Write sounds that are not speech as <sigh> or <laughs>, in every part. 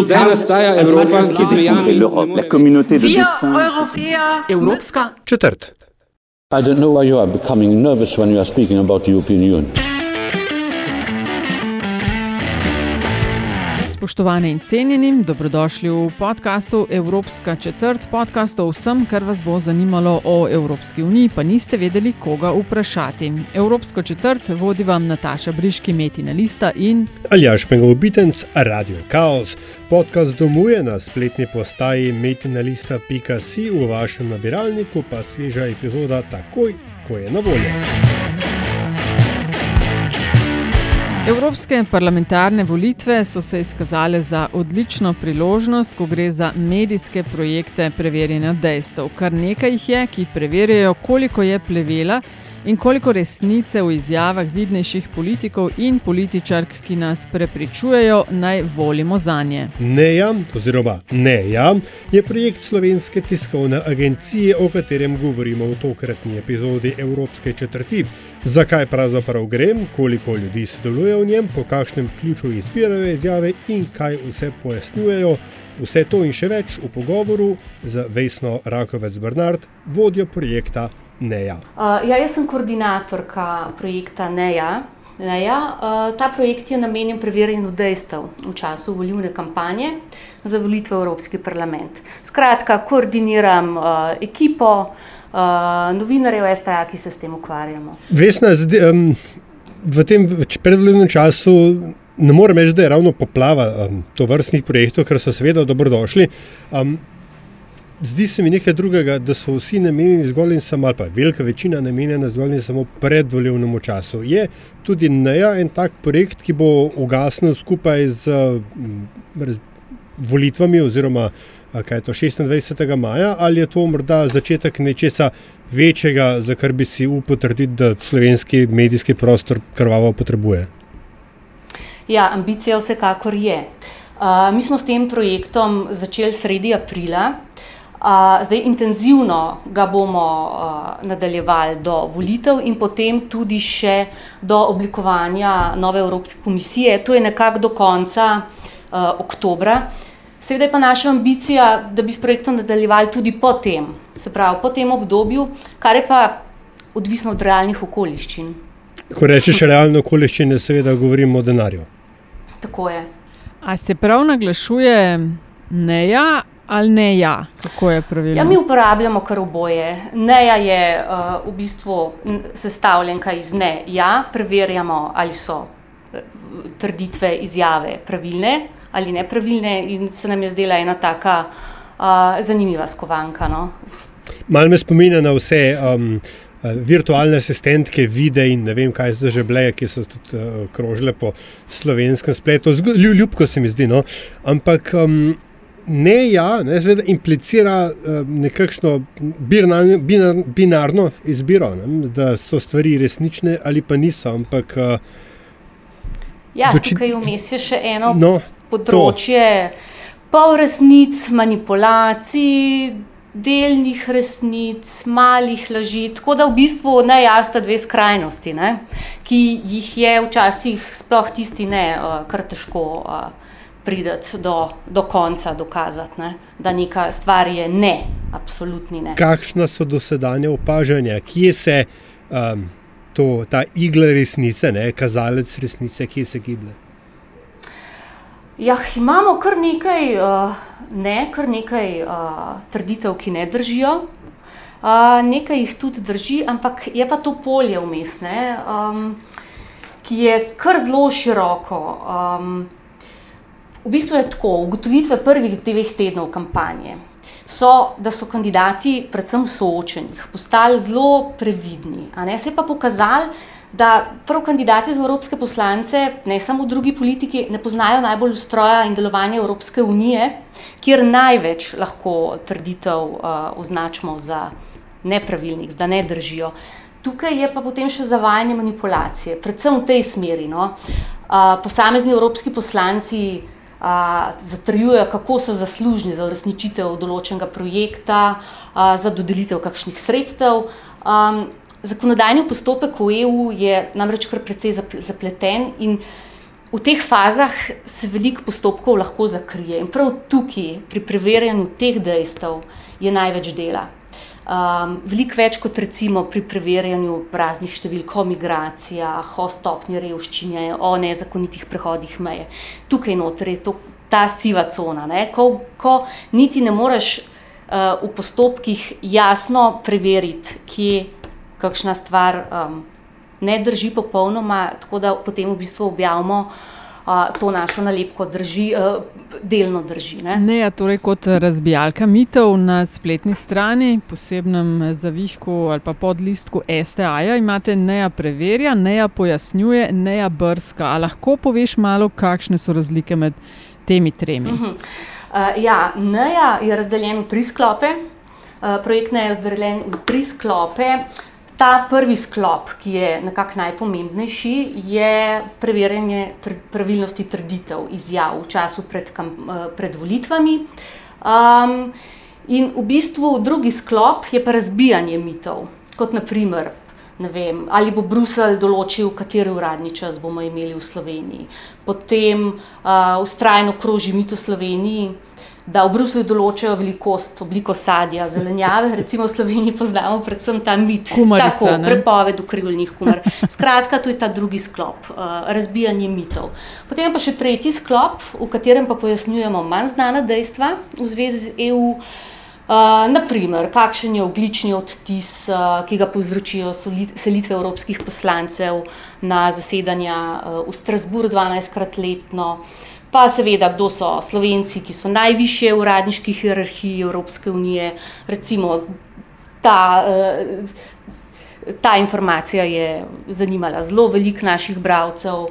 Zdaj nastaja Evropa, ki z mejami la communauté de destin. Evropska četrt. I don't know why you are becoming nervous when you are speaking about the European Union. Spoštovane in cenjeni, dobrodošli v podkastu Evropska četrt, podcast o vsem, kar vas bo zanimalo o Evropski uniji, pa niste vedeli, koga vprašati. Evropsko četrt vodi vam Nataša Briški, Metina Lista in Aljaš Pengovitenc, Radio Chaos. Podcast domuje na spletni postaji metinalista.si, v vašem nabiralniku pa sveža epizoda takoj, ko je na voljo. Evropske parlamentarne volitve so se izkazale za odlično priložnost, ko gre za medijske projekte preverjanja dejstev. Kar nekaj jih je, ki preverjajo, koliko je plevela in koliko resnice v izjavah vidnejših politikov in političark, ki nas prepričujejo, naj volimo za nje. Neja, oziroma Neja, je projekt slovenske tiskovne agencije, o katerem govorimo v tokratni epizodi Evropske četrti. Zakaj pravzaprav gre, koliko ljudi sodeluje v njem, po kakšnem ključu izbirajo izjave in kaj vse pojasnjujejo. Vse to in še več v pogovoru z Vesno Rakovec Bernard, vodjo projekta Neja. Uh, ja, jaz sem koordinatorka projekta Neja. Neja. Uh, ta projekt je namenjen preverjanju dejstev v času volilne kampanje za volitve v Evropski parlament. Skratka, koordiniram uh, ekipo uh, novinarjev STA, ki se s tem ukvarjamo. Vesna, zdi, um, v tem predvolilnem času ne morem reči, da je ravno poplava um, to vrstnih projektov, ker so seveda dobrodošli. Um, zdi se mi nekaj drugega, da so vsi namenjeni zgolj in samo, ali pa velika večina namenjena zgolj in samo predvolilnemu času. Je tudi NEA en tak projekt, ki bo ugasnil skupaj z um, volitvami oziroma kaj je to 26. maja, ali je to morda začetek nečesa večjega, za kar bi si upal trditi, da slovenski medijski prostor krvavo potrebuje? Ja, ambicija vsekakor je. Uh, mi smo s tem projektom začeli sredi aprila. Uh, zdaj, intenzivno ga bomo nadaljevali do volitev in potem tudi še do oblikovanja nove Evropske komisije. To je nekako do konca oktobra. Seveda je pa naša ambicija, da bi s projektom nadaljevali tudi potem, se pravi po tem obdobju, kar je pa odvisno od realnih okoliščin. Ko rečeš realne okoliščine, seveda govorimo o denarju. Tako je. A se prav naglašuje ne ja ali ne ja? Kako je pravilno? Ja, mi uporabljamo kar oboje. Neja je uh, v bistvu sestavljenka iz ne ja, preverjamo, ali so trditve, izjave pravilne ali nepravilne, in se nam je zdela ena taka uh, zanimiva skovanka. No? Mal me spominja na vse. Um, Virtualne asistentke, vide in ne vem, kaj so že bile, ki so tudi uh, krožile po slovenskem spletu. Ljubko se mi zdi. No? Ampak um, ne, ja, ne, zveda, implicira uh, nekakšno binarno, binar, binarno izbiro, ne? da so stvari resnične ali pa niso. Ampak, uh, ja, doči... tukaj vmes je še eno no, področje pol resnic, manipulacij delnih resnic, malih laži, tako da v bistvu ne jasta dve skrajnosti, ne, ki jih je včasih sploh tisti ne, uh, kar težko uh, prideti do, do konca, dokazati, ne, da neka stvar je ne, absolutni ne. Kakšna so dosedanja opažanja, kje se um, to, ta igla resnice, ne, kazalec resnice, kje se giblje? Ja, imamo kar nekaj, uh, ne, kar nekaj uh, trditev, ki ne držijo. Uh, nekaj jih tudi drži, ampak je pa to polje vmesne, um, ki je kar zelo široko. Um, v bistvu je tako, ugotovitve prvih dveh tednov kampanje so, da so kandidati, predvsem soočenih, postali zelo previdni. Se je pa pokazalo, da prav kandidati za evropske poslance, ne samo drugi politiki, ne poznajo najbolj ustroja in delovanja Evropske unije, kjer največ lahko trditev uh, označimo za nepravilnih, da ne držijo. Tukaj je pa potem še zavajanje manipulacije, predvsem v tej smeri. No. Uh, posamezni evropski poslanci uh, zatrjujejo, kako so zaslužni za uresničitev določenega projekta, uh, za dodelitev kakšnih sredstev. Um, Zakonodajni postopek v EU je namreč kar precej zapleten in v teh fazah se veliko postopkov lahko zakrije in prav tukaj, pri preverjanju teh dejstev, je največ dela. Um, veliko več kot recimo pri preverjanju raznih številk o migracijah, o stopnji revščine, o nezakonitih prehodih meje. Tukaj noter je to, ta siva cona, ko, ko niti ne moreš uh, v postopkih jasno preveriti, kje kakšna stvar um, ne drži popolnoma, tako da potem v bistvu objavimo. Uh, to našo nalepko drži, uh, delno drži. Ne? ne, ja, torej kot razbijalka mitov na spletni strani, posebnem zavihku ali pa podlistku STA-ja, imate neja preverja, neja pojasnjuje, neja brska. A lahko poveš malo, kakšne so razlike med temi tremi? Uh -huh. uh, ja, neja je razdeljen v tri sklope. Uh, projekt neja je razdeljen v tri sklope. Uh, Ta prvi sklop, ki je nekako najpomembnejši, je preverjanje tr pravilnosti trditev, izjav v času pred, eh, pred volitvami. Um, in v bistvu drugi sklop je pa razbijanje mitov, kot naprimer. Vem, ali bo Bruselj določil, kateri uradni čas bomo imeli v Sloveniji. Potem uh, ustrajno kroži mit v Sloveniji, da v Bruslju določajo velikost, obliko sadja, zelenjave. Recimo v Sloveniji poznamo predvsem ta mit, Kumarica, tako prepoved ukrivljenih kumar. Skratka, to je ta drugi sklop, uh, razbijanje mitov. Potem pa še tretji sklop, v katerem pa pojasnjujemo manj znana dejstva v zvezi z EU. Uh, naprimer, kakšen je oglični odtis, uh, ki ga povzročijo selitve evropskih poslancev na zasedanja uh, v Strasburu 12krat letno, uh, pa seveda, kdo so Slovenci, ki so najvišje v uradniški hierarhiji Evropske unije. Recimo, ta, eh, ta informacija je zanimala zelo veliko naših bralcev.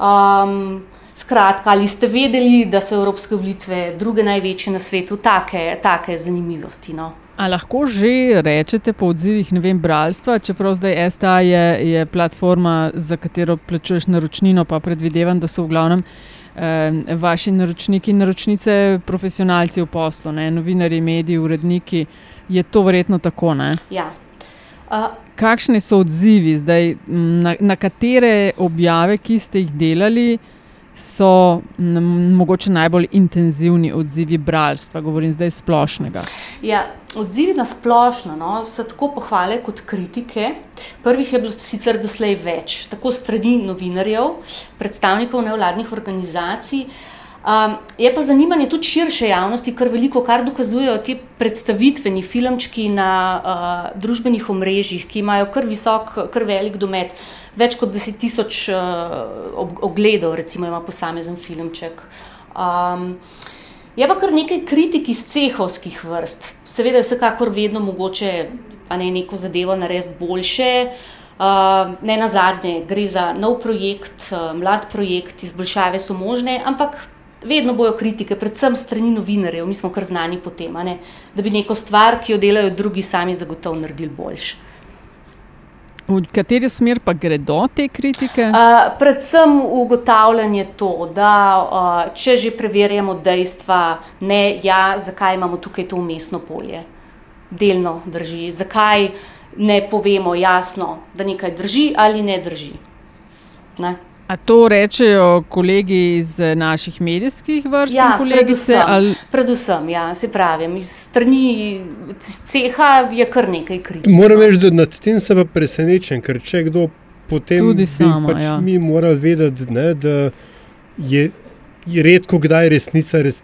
Um, skratka, ali ste vedeli, da so Evropske volitve druge največje na svetu, take, take zanimivosti? No? A lahko že rečete po odzivih vem, bralstva, čeprav zdaj STA je, je platforma, za katero plačuješ naročnino, pa predvidevam, da so v glavnem vaši naročniki in naročnice, profesionalci v poslu, ne? novinari, mediji, uredniki, je to verjetno tako. Ja. Uh, Kakšni so odzivi zdaj, na, na katere objave, ki ste jih delali? So mogoče najbolj intenzivni odzivi bralstva, govorim zdaj splošnega? Ja, odzivi na splošno no, so tako pohvale kot kritike. Prvih je bilo sicer doslej več, tako strani novinarjev, predstavnikov nevladnih organizacij. Um, je pa zanimanje tudi širše javnosti, kar veliko, kar dokazujejo ti predstavitveni filmčki na uh, družbenih omrežjih, ki imajo kar visok, kar velik domet. Uh, več kot 10 tisoč uh, ogledov, recimo, ima posamezen filmček. Um, je pa kar nekaj kritik iz cehovskih vrst. Seveda je vsekakor vedno mogoče ne, neko zadevo narediti boljše. Uh, ne na zadnje, gre za nov projekt, uh, mlad projekt, izboljšave so možne, ampak vedno bojo kritike, predvsem strani novinarjev, mi smo kar znani po tem, da bi neko stvar, ki jo delajo drugi, sami zagotovo naredili boljše. V kateri smer pa gredo te kritike? Uh, predvsem ugotavljanje to, da uh, če že preverjamo dejstva, ne, ja, zakaj imamo tukaj to umestno polje. Delno drži. Zakaj ne povemo jasno, da nekaj drži ali ne drži. Ne? A to rečejo kolegi iz naših medijskih vrst, ja, kolegice? Predvsem, ali... predvsem ja, se pravi, iz strani ceha je kar nekaj kritik. Moram no. reči, da nad tem sem presenečen, ker če kdo potem tudi sama, pač ja. mi mora vedeti, ne, da je, je redko kdaj resnica, res,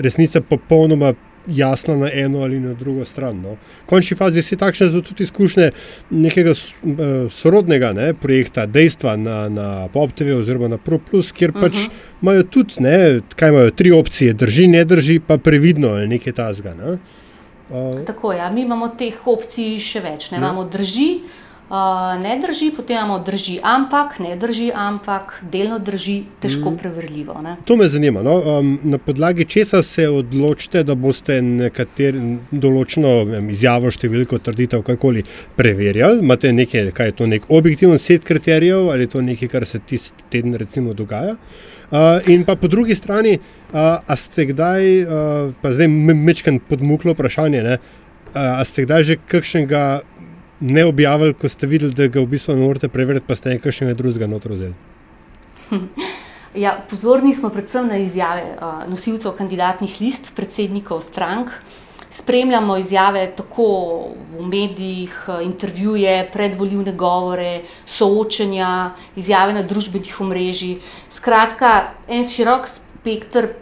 resnica popolnoma jasna na eno ali na drugo stran. No. V končni fazi si takšne tudi izkušnje nekega uh, sorodnega ne, projekta, dejstva na, na PopTV oziroma na ProPlus, kjer pač uh mhm. -huh. imajo tudi, ne, kaj imajo, tri opcije, drži, ne drži, pa previdno ali nekaj tasga. Ne. Uh, Tako je, ja, mi imamo teh opcij še več, ne, ne. imamo drži. Uh, ne drži, potem imamo drži, ampak ne drži, ampak delno drži, težko mm. preverljivo. Ne? To me zanima. No? Um, na podlagi česa se odločite, da boste nekatero določeno um, izjavo, številko, trditev, karkoli preverjali? Imate nekaj, kaj je to nek objektiven set kriterijev ali je to nekaj, kar se tisti teden recimo dogaja? Uh, in pa po drugi strani, uh, a ste kdaj, uh, pa zdaj mečkam podmuklo vprašanje, ne? Uh, a ste kdaj že kakšnega ne objavili, ko ste videli, da ga v bistvu ne morete preveriti, pa ste nekaj še drugega noter vzeli? <laughs> Ja, pozorni smo predvsem na izjave uh, nosilcev kandidatnih list, predsednikov strank. Spremljamo izjave tako v medijih, intervjuje, predvoljivne govore, soočenja, izjave na družbenih omrežjih. Skratka, en širok spektr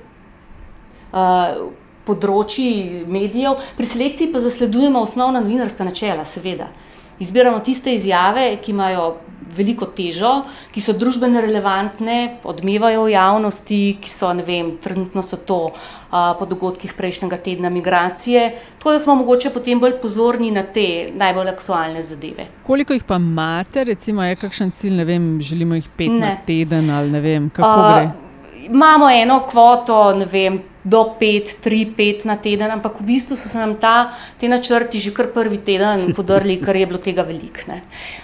uh, področji medijev, pri selekciji pa zasledujemo osnovna novinarska načela, seveda. Izbiramo tiste izjave, ki imajo veliko težo, ki so družbeno relevantne, odmevajo v javnosti, ki so, ne vem, trenutno so to uh, po dogodkih prejšnjega tedna migracije. Tako da smo mogoče potem bolj pozorni na te najbolj aktualne zadeve. Koliko jih pa imate, recimo, je kakšen cilj, ne vem, želimo jih pet ne. na teden ali ne vem, kako uh, gre? Imamo eno kvoto, ne vem do 5, 3, 5 na teden, ampak v bistvu so se nam ta, te načrti že kar prvi teden <laughs> podrli, ker je bilo tega veliko.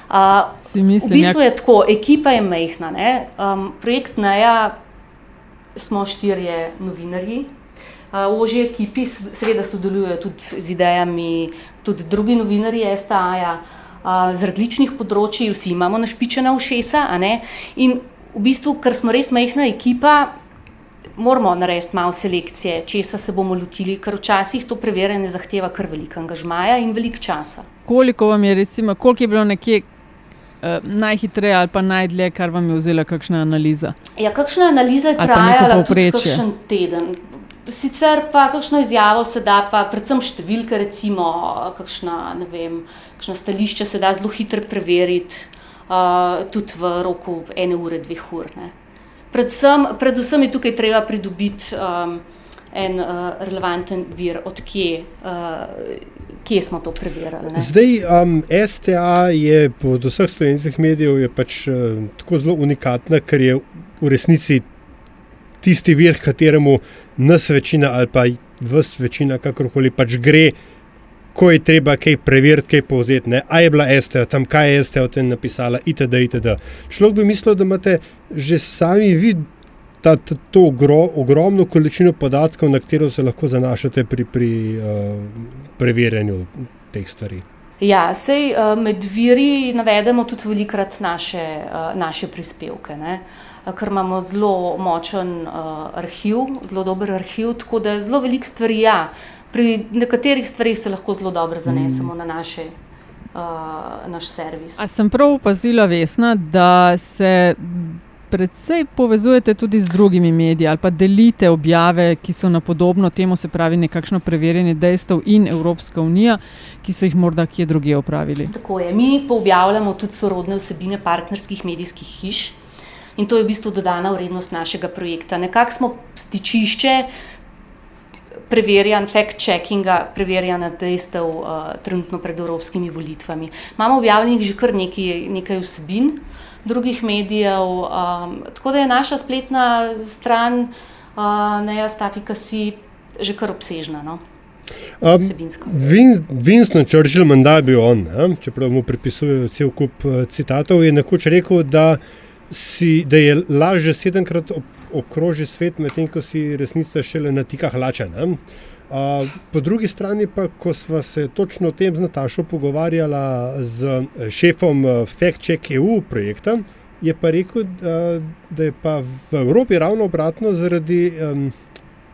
Uh, v bistvu je tako, ekipa je mehna. Um, projekt NAJA smo štirje novinarji. Uh, v ožji ekipi seveda sodelujejo tudi z idejami, tudi drugi novinarji STA-ja, uh, z različnih področji, vsi imamo našpičena ušesa. In v bistvu, ker smo res mehna ekipa, moramo narediti malo selekcije, česa se bomo lotili, ker včasih to preverjanje zahteva kar veliko angažmaja in veliko časa. Koliko vam je, recimo, koliko je bilo nekje uh, najhitreje ali pa najdlje, kar vam je vzela kakšna analiza? Ja, kakšna analiza je trajala tudi kakšen teden. Sicer pa kakšno izjavo se da, pa predvsem številke, recimo, kakšna, vem, kakšna stališča se da zelo hitro preveriti, uh, tudi v roku ene ure, dveh ur. Ne. Predvsem, predvsem je tukaj treba pridobiti um, en uh, relevanten vir, odkje uh, smo to preverjali. Ne? Zdaj, um, STA je po vseh slovenskih medijev pač, uh, tako zelo unikatna, ker je v resnici tisti vir, kateremu nas večina ali pa vse večina, kakorkoli pač gre ko je treba kaj preveriti, kaj povzeti. Ne? A je bila STO tam, kaj je STO tam napisala, itd. itd. Človek bi mislil, da imate že sami vi ta, ta, to ogro, ogromno količino podatkov, na katero se lahko zanašate pri, pri uh, preverjanju teh stvari. Ja, sej, uh, med viri navedemo tudi velikrat naše, uh, naše prispevke. Ne? Ker imamo zelo močen arhiv, zelo dober arhiv, tako da je zelo veliko stvari. Ja, pri nekaterih stvarih se lahko zelo dobro zanesemo mm. na naše, uh, naš servis. A sem prav opazila, Vesna, da se predvsej povezujete tudi z drugimi mediji ali pa delite objave, ki so na podobno temo, se pravi, nekakšno preverjanje dejstev in Evropska unija, ki so jih morda kje drugje opravili. Tako je. Mi objavljamo tudi sorodne vsebine partnerskih medijskih hiš. In to je v bistvu dodana vrednost našega projekta. Nekako smo stičišče, preverjanj, fact-checkinga, preverjanja dejstev uh, trenutno pred evropskimi volitvami. Imamo objavljenih že kar nekaj, nekaj vsebin drugih medijev, um, tako da je naša spletna stran uh, nejastafi.si že kar obsežna. No? Um, Winston Churchill, menda je bil on, ne? čeprav mu pripisujejo cel kup uh, citatov, je nekoč rekel, da, si, da je lažje sedemkrat obkroži svet, medtem ko si resnica šele na tikah lača. Uh, po drugi strani pa, ko smo se točno o tem z Natašo pogovarjali z eh, šefom eh, FactCheck EU projekta, je pa rekel, uh, da je pa v Evropi ravno obratno zaradi um,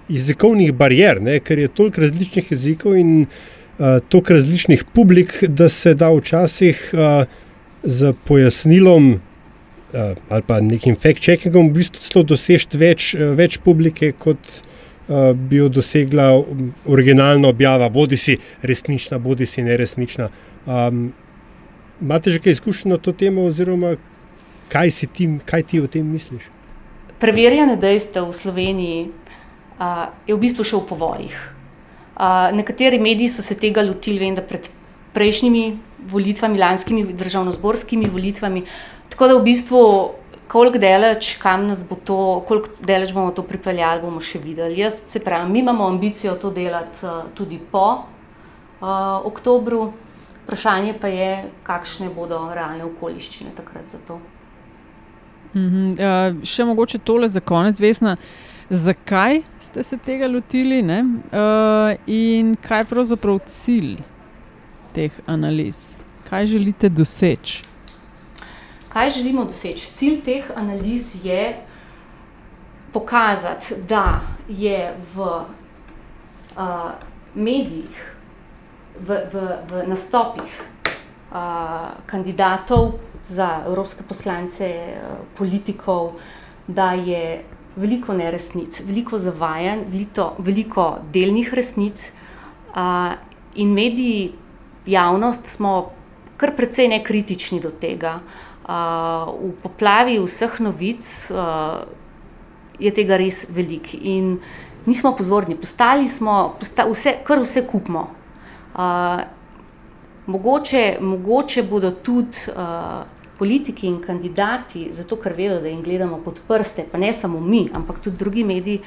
jezikovnih barijer, ne, ker je toliko različnih jezikov in uh, toliko različnih publik, da se da včasih uh, z pojasnilom ali pa nekim fact-checkingom, v bistvu celo dosežeti več, uh, več publike, kot uh, bi jo dosegla originalna objava, bodi si resnična, bodi si neresnična. Um, Imate že kaj izkušeno to temo, oziroma kaj, ti, kaj ti o tem misliš? Preverjanje dejstev v Sloveniji uh, je v bistvu še v povojih. Uh, nekateri mediji so se tega lotili, vem, da pred prejšnjimi volitvami, lanskimi državno-zborskimi volitvami, Tako da v bistvu, koliko deleč, kam nas bo to, koliko deleč bomo to pripeljali, bomo še videli. Jaz se pravim, mi imamo ambicijo to delati uh, tudi po uh, oktobru, vprašanje pa je, kakšne bodo realne okoliščine takrat za to. Mm -hmm. uh, še mogoče tole za konec, Vesna. Zakaj ste se tega lotili uh, in kaj je pravzaprav cilj teh analiz? Kaj želite doseči? Kaj želimo doseči? Cilj teh analiz je pokazati, da je v uh, medijih, v, v, v nastopih uh, kandidatov za evropske poslance, uh, politikov, da je veliko neresnic, veliko zavajanj, veliko, veliko delnih resnic. Uh, in mediji, javnost smo kar precej nekritični do tega. Uh, v poplavi vseh novic uh, je tega res veliko in nismo pozorni, postali smo, posta, vse, kar vse kupimo. Uh, mogoče, mogoče bodo tudi uh, politiki in kandidati, zato ker vedo, da jim gledamo pod prste, pa ne samo mi, ampak tudi drugi mediji,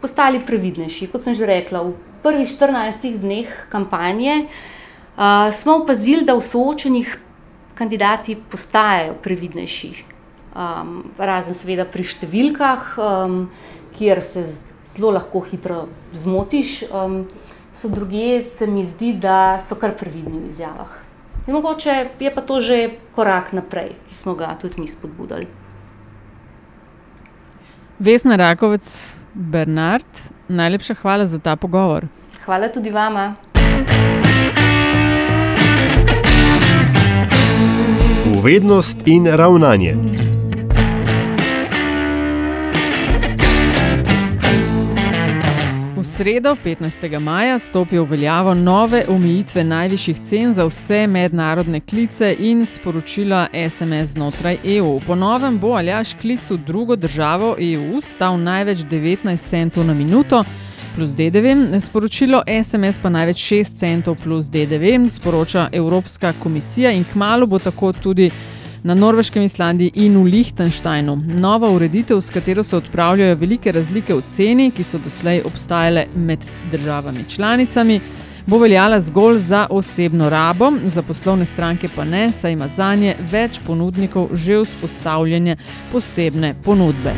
postali previdnejši. Kot sem že rekla, v prvih 14 dneh kampanje uh, smo opazili, da v soočenih kandidati postajajo previdnejši. Um, razen seveda pri številkah, um, kjer se zelo lahko hitro zmotiš, um, so druge, se mi zdi, da so kar previdni v izjavah. In mogoče je pa to že korak naprej, ki smo ga tudi mi spodbudili. Vesna Rakovec, Bernard, najlepša hvala za ta pogovor. Hvala tudi vama. Uvednost in ravnanje. V sredo, 15. maja, stopijo v veljavo nove omejitve najvišjih cen za vse mednarodne klice in sporočila SMS znotraj EU. Po novem bo aljaš klic v drugo državo EU stal največ 19 centov na minuto. Plus DDV, sporočilo SMS pa največ 6 centov plus DDV, sporoča Evropska komisija in kmalo bo tako tudi na Norveškem, Islandiji in v Liechtensteinu. Nova ureditev, s katero se odpravljajo velike razlike v ceni, ki so doslej obstajale med državami članicami, bo veljala zgolj za osebno rabo, za poslovne stranke pa ne, saj ima za nje več ponudnikov že vzpostavljene posebne ponudbe.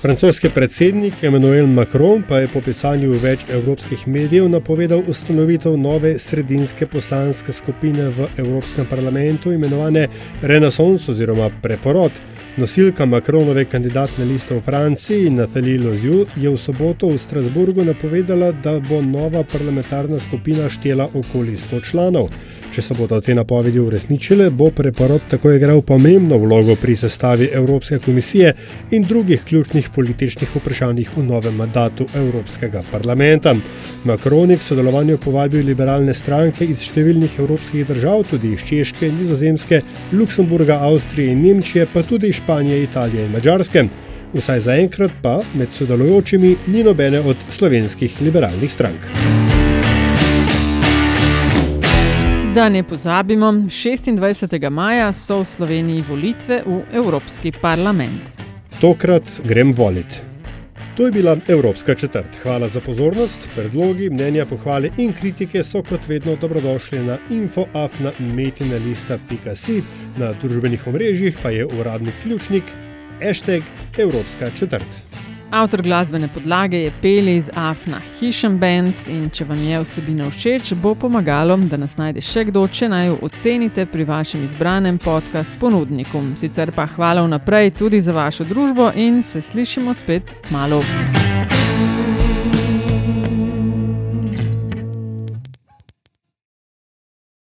Francoski predsednik Emmanuel Macron pa je po pisanju več evropskih medijev napovedal ustanovitev nove sredinske poslanske skupine v Evropskem parlamentu, imenovane Renaissance oziroma Preporod. Nosilka Macronove kandidatne liste v Franciji, Nathalie Loziu, je v soboto v Strasburgu napovedala, da bo nova parlamentarna skupina štela okoli 100 članov. Če se bodo te napovedi uresničile, bo preporod tako igral pomembno vlogo pri sestavi Evropske komisije in drugih ključnih političnih vprašanjih v novem mandatu Evropskega parlamenta. Macron je k sodelovanju povabil liberalne stranke iz številnih evropskih držav, tudi iz Češke, Nizozemske, Luksemburga, Avstrije in Nemčije, pa tudi iz Španije, Italije in Mačarske. Vsaj zaenkrat pa med sodelujočimi ni nobene od slovenskih liberalnih strank. Da ne pozabimo, 26. maja so v Sloveniji volitve v Evropski parlament. Tokrat grem volit. To je bila Evropska četrt. Hvala za pozornost. Predlogi, mnenja, pohvale in kritike so kot vedno dobrodošli na infoafnametinalista.si, na družbenih omrežjih pa je uradni ključnik hashtag Evropska četrt. Avtor glasbene podlage je Peli iz Afna Hišem Band in če vam je vsebina všeč, bo pomagalo, da nas najde še kdo, če naj jo ocenite pri vašem izbranem podcast ponudniku. Sicer pa hvala vnaprej tudi za vašo družbo in se slišimo spet malo.